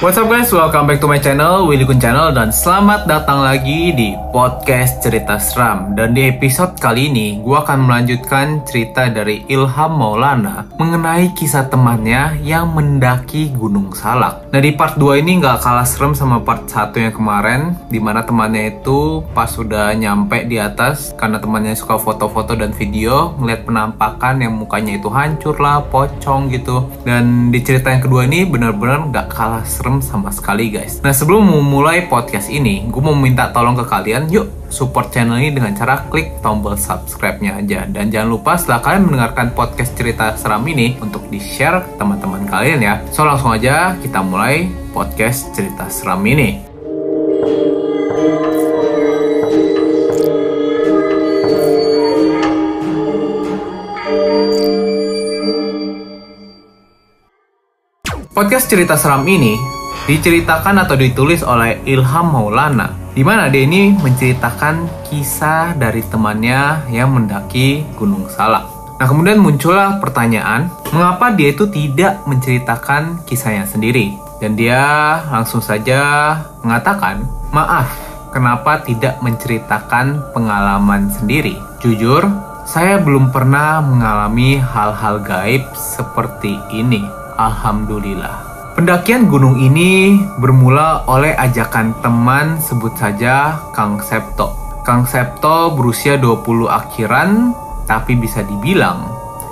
What's up guys, welcome back to my channel, Willy Kun Channel Dan selamat datang lagi di podcast cerita seram. Dan di episode kali ini, gue akan melanjutkan cerita dari Ilham Maulana Mengenai kisah temannya yang mendaki Gunung Salak Nah di part 2 ini nggak kalah serem sama part 1 yang kemarin Di mana temannya itu pas sudah nyampe di atas Karena temannya suka foto-foto dan video Ngeliat penampakan yang mukanya itu hancur lah, pocong gitu Dan di cerita yang kedua ini benar-benar nggak kalah serem serem sama sekali guys. Nah sebelum memulai podcast ini, gue mau minta tolong ke kalian, yuk support channel ini dengan cara klik tombol subscribe-nya aja. Dan jangan lupa setelah kalian mendengarkan podcast cerita seram ini untuk di-share ke teman-teman kalian ya. So langsung aja kita mulai podcast cerita seram ini. Podcast cerita seram ini diceritakan atau ditulis oleh Ilham Maulana di mana dia ini menceritakan kisah dari temannya yang mendaki Gunung Salak. Nah kemudian muncullah pertanyaan, mengapa dia itu tidak menceritakan kisahnya sendiri? Dan dia langsung saja mengatakan, maaf, kenapa tidak menceritakan pengalaman sendiri? Jujur, saya belum pernah mengalami hal-hal gaib seperti ini. Alhamdulillah. Pendakian gunung ini bermula oleh ajakan teman sebut saja Kang Septo. Kang Septo berusia 20 akhiran, tapi bisa dibilang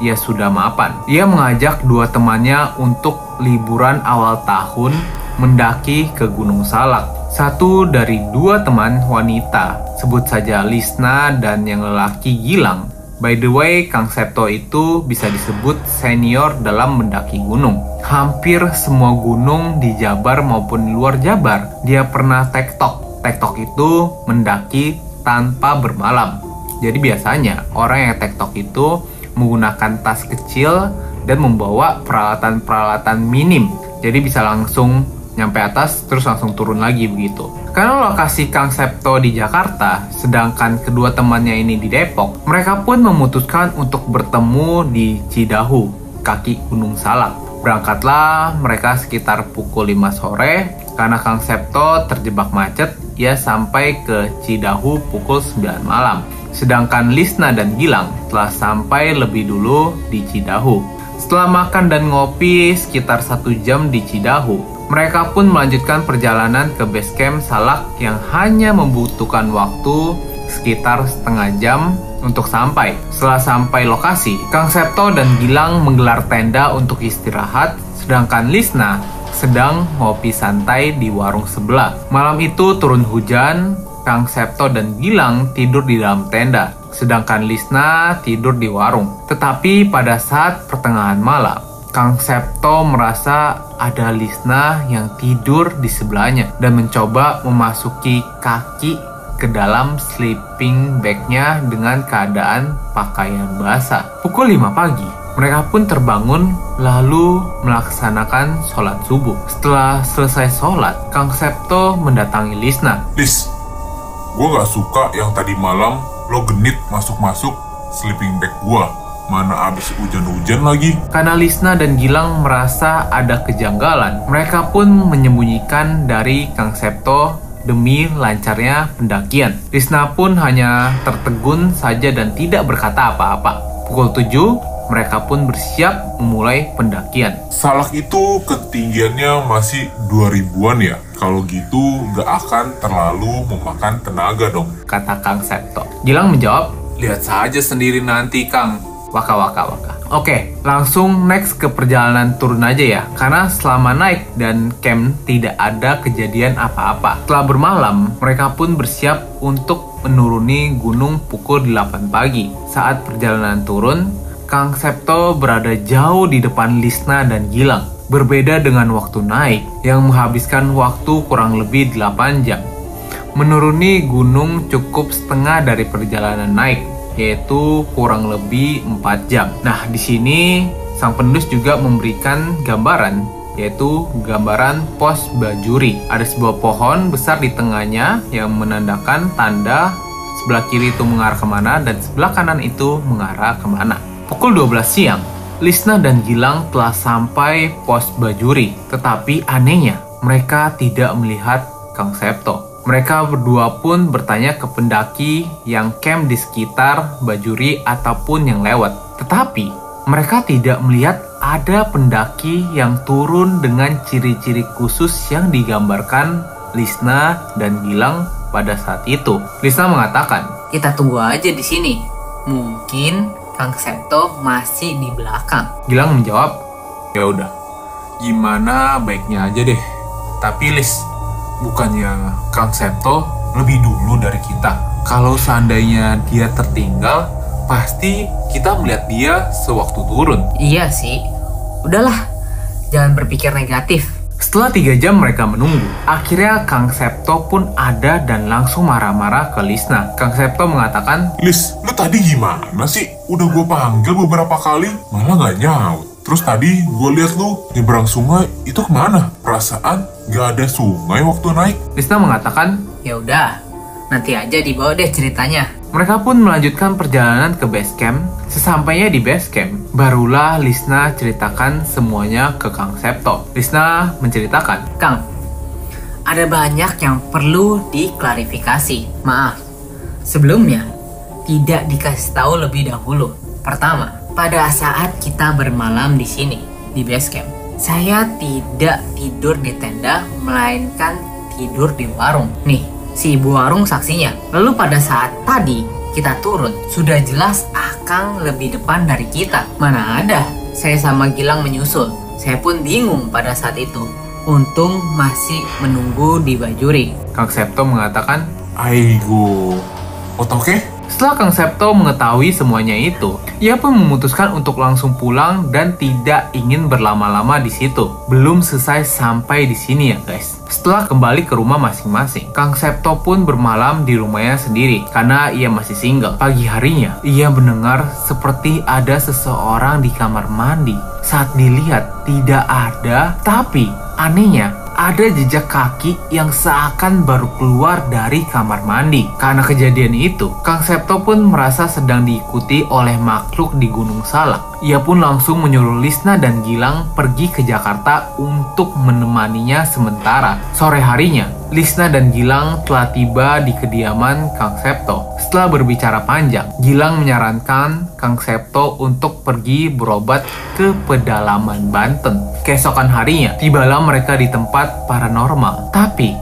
ia sudah mapan. Ia mengajak dua temannya untuk liburan awal tahun mendaki ke Gunung Salak. Satu dari dua teman wanita, sebut saja Lisna dan yang lelaki Gilang, By the way, Kang Septo itu bisa disebut senior dalam mendaki gunung. Hampir semua gunung di Jabar maupun di luar Jabar, dia pernah tektok. Tektok itu mendaki tanpa bermalam. Jadi biasanya orang yang tektok itu menggunakan tas kecil dan membawa peralatan-peralatan minim. Jadi bisa langsung nyampe atas terus langsung turun lagi begitu. Karena lokasi Kang Septo di Jakarta, sedangkan kedua temannya ini di Depok, mereka pun memutuskan untuk bertemu di Cidahu, kaki Gunung Salak. Berangkatlah mereka sekitar pukul 5 sore, karena Kang Septo terjebak macet, ia sampai ke Cidahu pukul 9 malam. Sedangkan Lisna dan Gilang telah sampai lebih dulu di Cidahu. Setelah makan dan ngopi sekitar satu jam di Cidahu, mereka pun melanjutkan perjalanan ke base camp Salak yang hanya membutuhkan waktu sekitar setengah jam untuk sampai. Setelah sampai lokasi, Kang Septo dan Gilang menggelar tenda untuk istirahat, sedangkan Lisna sedang ngopi santai di warung sebelah. Malam itu turun hujan, Kang Septo dan Gilang tidur di dalam tenda, sedangkan Lisna tidur di warung. Tetapi pada saat pertengahan malam, Kang Septo merasa ada Lisna yang tidur di sebelahnya dan mencoba memasuki kaki ke dalam sleeping bagnya dengan keadaan pakaian basah. Pukul 5 pagi, mereka pun terbangun lalu melaksanakan sholat subuh. Setelah selesai sholat, Kang Septo mendatangi Lisna. Lis, gue gak suka yang tadi malam lo genit masuk-masuk sleeping bag gue Mana abis hujan-hujan lagi? Karena Lisna dan Gilang merasa ada kejanggalan, mereka pun menyembunyikan dari Kang Septo demi lancarnya pendakian. Lisna pun hanya tertegun saja dan tidak berkata apa-apa. Pukul 7, mereka pun bersiap memulai pendakian. Salak itu ketinggiannya masih 2000-an ya? Kalau gitu nggak akan terlalu memakan tenaga dong. Kata Kang Septo. Gilang menjawab, Lihat saja sendiri nanti Kang, Waka waka waka. Oke, langsung next ke perjalanan turun aja ya. Karena selama naik dan camp tidak ada kejadian apa-apa. Setelah bermalam, mereka pun bersiap untuk menuruni gunung pukul 8 pagi. Saat perjalanan turun, Kang Septo berada jauh di depan Lisna dan Gilang. Berbeda dengan waktu naik yang menghabiskan waktu kurang lebih 8 jam. Menuruni gunung cukup setengah dari perjalanan naik yaitu kurang lebih 4 jam. Nah, di sini sang penulis juga memberikan gambaran yaitu gambaran pos bajuri. Ada sebuah pohon besar di tengahnya yang menandakan tanda sebelah kiri itu mengarah ke mana dan sebelah kanan itu mengarah ke mana. Pukul 12 siang, Lisna dan Gilang telah sampai pos bajuri. Tetapi anehnya, mereka tidak melihat Kang Septo. Mereka berdua pun bertanya ke pendaki yang camp di sekitar Bajuri ataupun yang lewat. Tetapi mereka tidak melihat ada pendaki yang turun dengan ciri-ciri khusus yang digambarkan Lisna dan Gilang pada saat itu. Lisna mengatakan, Kita tunggu aja di sini. Mungkin Kang Septo masih di belakang. Gilang menjawab, ya udah, gimana baiknya aja deh. Tapi Lis, bukannya Kang Septo lebih dulu dari kita. Kalau seandainya dia tertinggal, pasti kita melihat dia sewaktu turun. Iya sih. Udahlah, jangan berpikir negatif. Setelah tiga jam mereka menunggu, akhirnya Kang Septo pun ada dan langsung marah-marah ke Lisna. Kang Septo mengatakan, Lis, lu tadi gimana sih? Udah gue panggil beberapa kali, malah nggak nyaut. Terus tadi gue lihat lu nyebrang sungai, itu ke mana? Perasaan gak ada sungai waktu naik. Lisna mengatakan, Ya udah, nanti aja dibawa deh ceritanya. Mereka pun melanjutkan perjalanan ke base camp. Sesampainya di base camp, barulah Lisna ceritakan semuanya ke Kang Septo. Lisna menceritakan, Kang, ada banyak yang perlu diklarifikasi. Maaf, sebelumnya tidak dikasih tahu lebih dahulu. Pertama, pada saat kita bermalam di sini, di base camp, saya tidak tidur di tenda, melainkan tidur di warung. Nih, si ibu warung saksinya. Lalu pada saat tadi kita turun, sudah jelas Akang lebih depan dari kita. Mana ada, saya sama Gilang menyusul. Saya pun bingung pada saat itu. Untung masih menunggu di Bajuri. Kang Septo mengatakan, Aigo. Oke? Setelah Kang Septo mengetahui semuanya itu, ia pun memutuskan untuk langsung pulang dan tidak ingin berlama-lama di situ. Belum selesai sampai di sini ya guys. Setelah kembali ke rumah masing-masing, Kang Septo pun bermalam di rumahnya sendiri karena ia masih single. Pagi harinya, ia mendengar seperti ada seseorang di kamar mandi. Saat dilihat, tidak ada, tapi anehnya ada jejak kaki yang seakan baru keluar dari kamar mandi. Karena kejadian itu, Kang Septo pun merasa sedang diikuti oleh makhluk di Gunung Salak. Ia pun langsung menyuruh Lisna dan Gilang pergi ke Jakarta untuk menemaninya sementara. Sore harinya, Lisna dan Gilang telah tiba di kediaman Kang Septo. Setelah berbicara panjang, Gilang menyarankan Kang Septo untuk pergi berobat ke pedalaman Banten. Keesokan harinya, tibalah mereka di tempat paranormal. Tapi,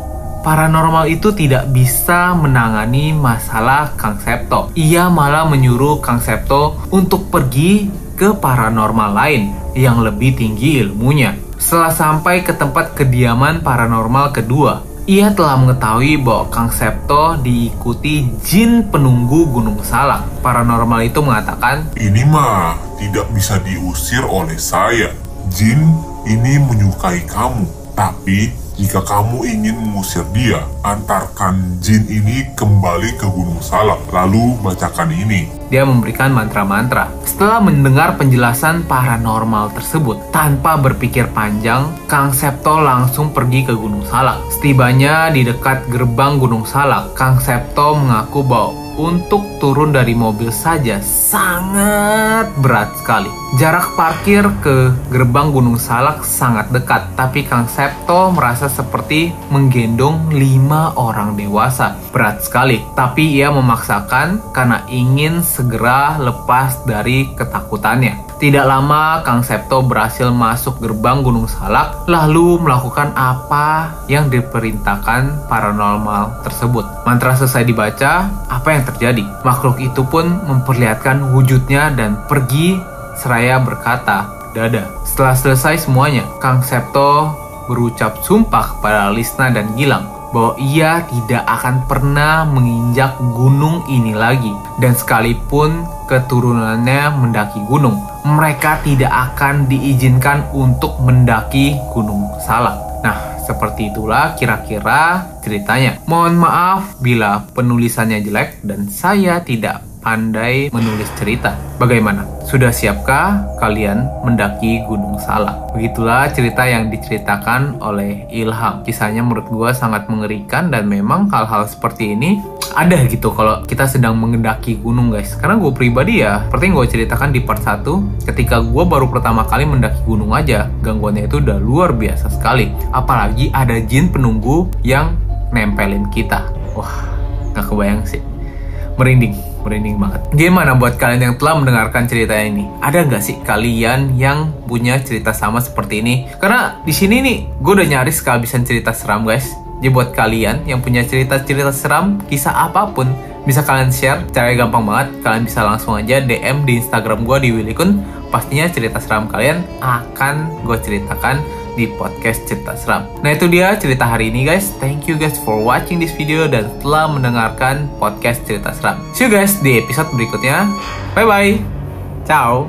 paranormal itu tidak bisa menangani masalah Kang Septo. Ia malah menyuruh Kang Septo untuk pergi ke paranormal lain yang lebih tinggi ilmunya. Setelah sampai ke tempat kediaman paranormal kedua, ia telah mengetahui bahwa Kang Septo diikuti jin penunggu Gunung Salak. Paranormal itu mengatakan, Ini mah tidak bisa diusir oleh saya. Jin ini menyukai kamu. Tapi jika kamu ingin mengusir dia, antarkan jin ini kembali ke Gunung Salak. Lalu bacakan ini. Dia memberikan mantra-mantra. Setelah mendengar penjelasan paranormal tersebut, tanpa berpikir panjang, Kang Septo langsung pergi ke Gunung Salak. Setibanya di dekat gerbang Gunung Salak, Kang Septo mengaku bahwa untuk turun dari mobil saja sangat berat sekali. Jarak parkir ke gerbang Gunung Salak sangat dekat, tapi Kang Septo merasa seperti menggendong lima orang dewasa. Berat sekali, tapi ia memaksakan karena ingin segera lepas dari ketakutannya. Tidak lama, Kang Septo berhasil masuk gerbang Gunung Salak, lalu melakukan apa yang diperintahkan paranormal tersebut. Mantra selesai dibaca, apa yang terjadi? Makhluk itu pun memperlihatkan wujudnya dan pergi seraya berkata, Dada. Setelah selesai semuanya, Kang Septo berucap sumpah kepada Lisna dan Gilang bahwa ia tidak akan pernah menginjak gunung ini lagi. Dan sekalipun keturunannya mendaki gunung mereka tidak akan diizinkan untuk mendaki gunung Salak. Nah seperti itulah kira-kira ceritanya. Mohon maaf bila penulisannya jelek dan saya tidak pandai menulis cerita. Bagaimana? Sudah siapkah kalian mendaki Gunung Salak? Begitulah cerita yang diceritakan oleh Ilham. Kisahnya menurut gua sangat mengerikan dan memang hal-hal seperti ini ada gitu kalau kita sedang mengendaki gunung guys. Karena gue pribadi ya, seperti yang gue ceritakan di part 1, ketika gue baru pertama kali mendaki gunung aja, gangguannya itu udah luar biasa sekali. Apalagi ada jin penunggu yang nempelin kita. Wah, gak kebayang sih. Merinding, merinding banget. Gimana buat kalian yang telah mendengarkan cerita ini? Ada nggak sih kalian yang punya cerita sama seperti ini? Karena di sini nih, gue udah nyaris kehabisan cerita seram guys. Jadi buat kalian yang punya cerita-cerita seram, kisah apa pun, bisa kalian share caranya gampang banget. Kalian bisa langsung aja DM di Instagram gue di Willikun. Pastinya cerita seram kalian akan gue ceritakan di podcast cerita seram. Nah itu dia cerita hari ini guys. Thank you guys for watching this video dan telah mendengarkan podcast cerita seram. See you guys di episode berikutnya. Bye bye. Ciao.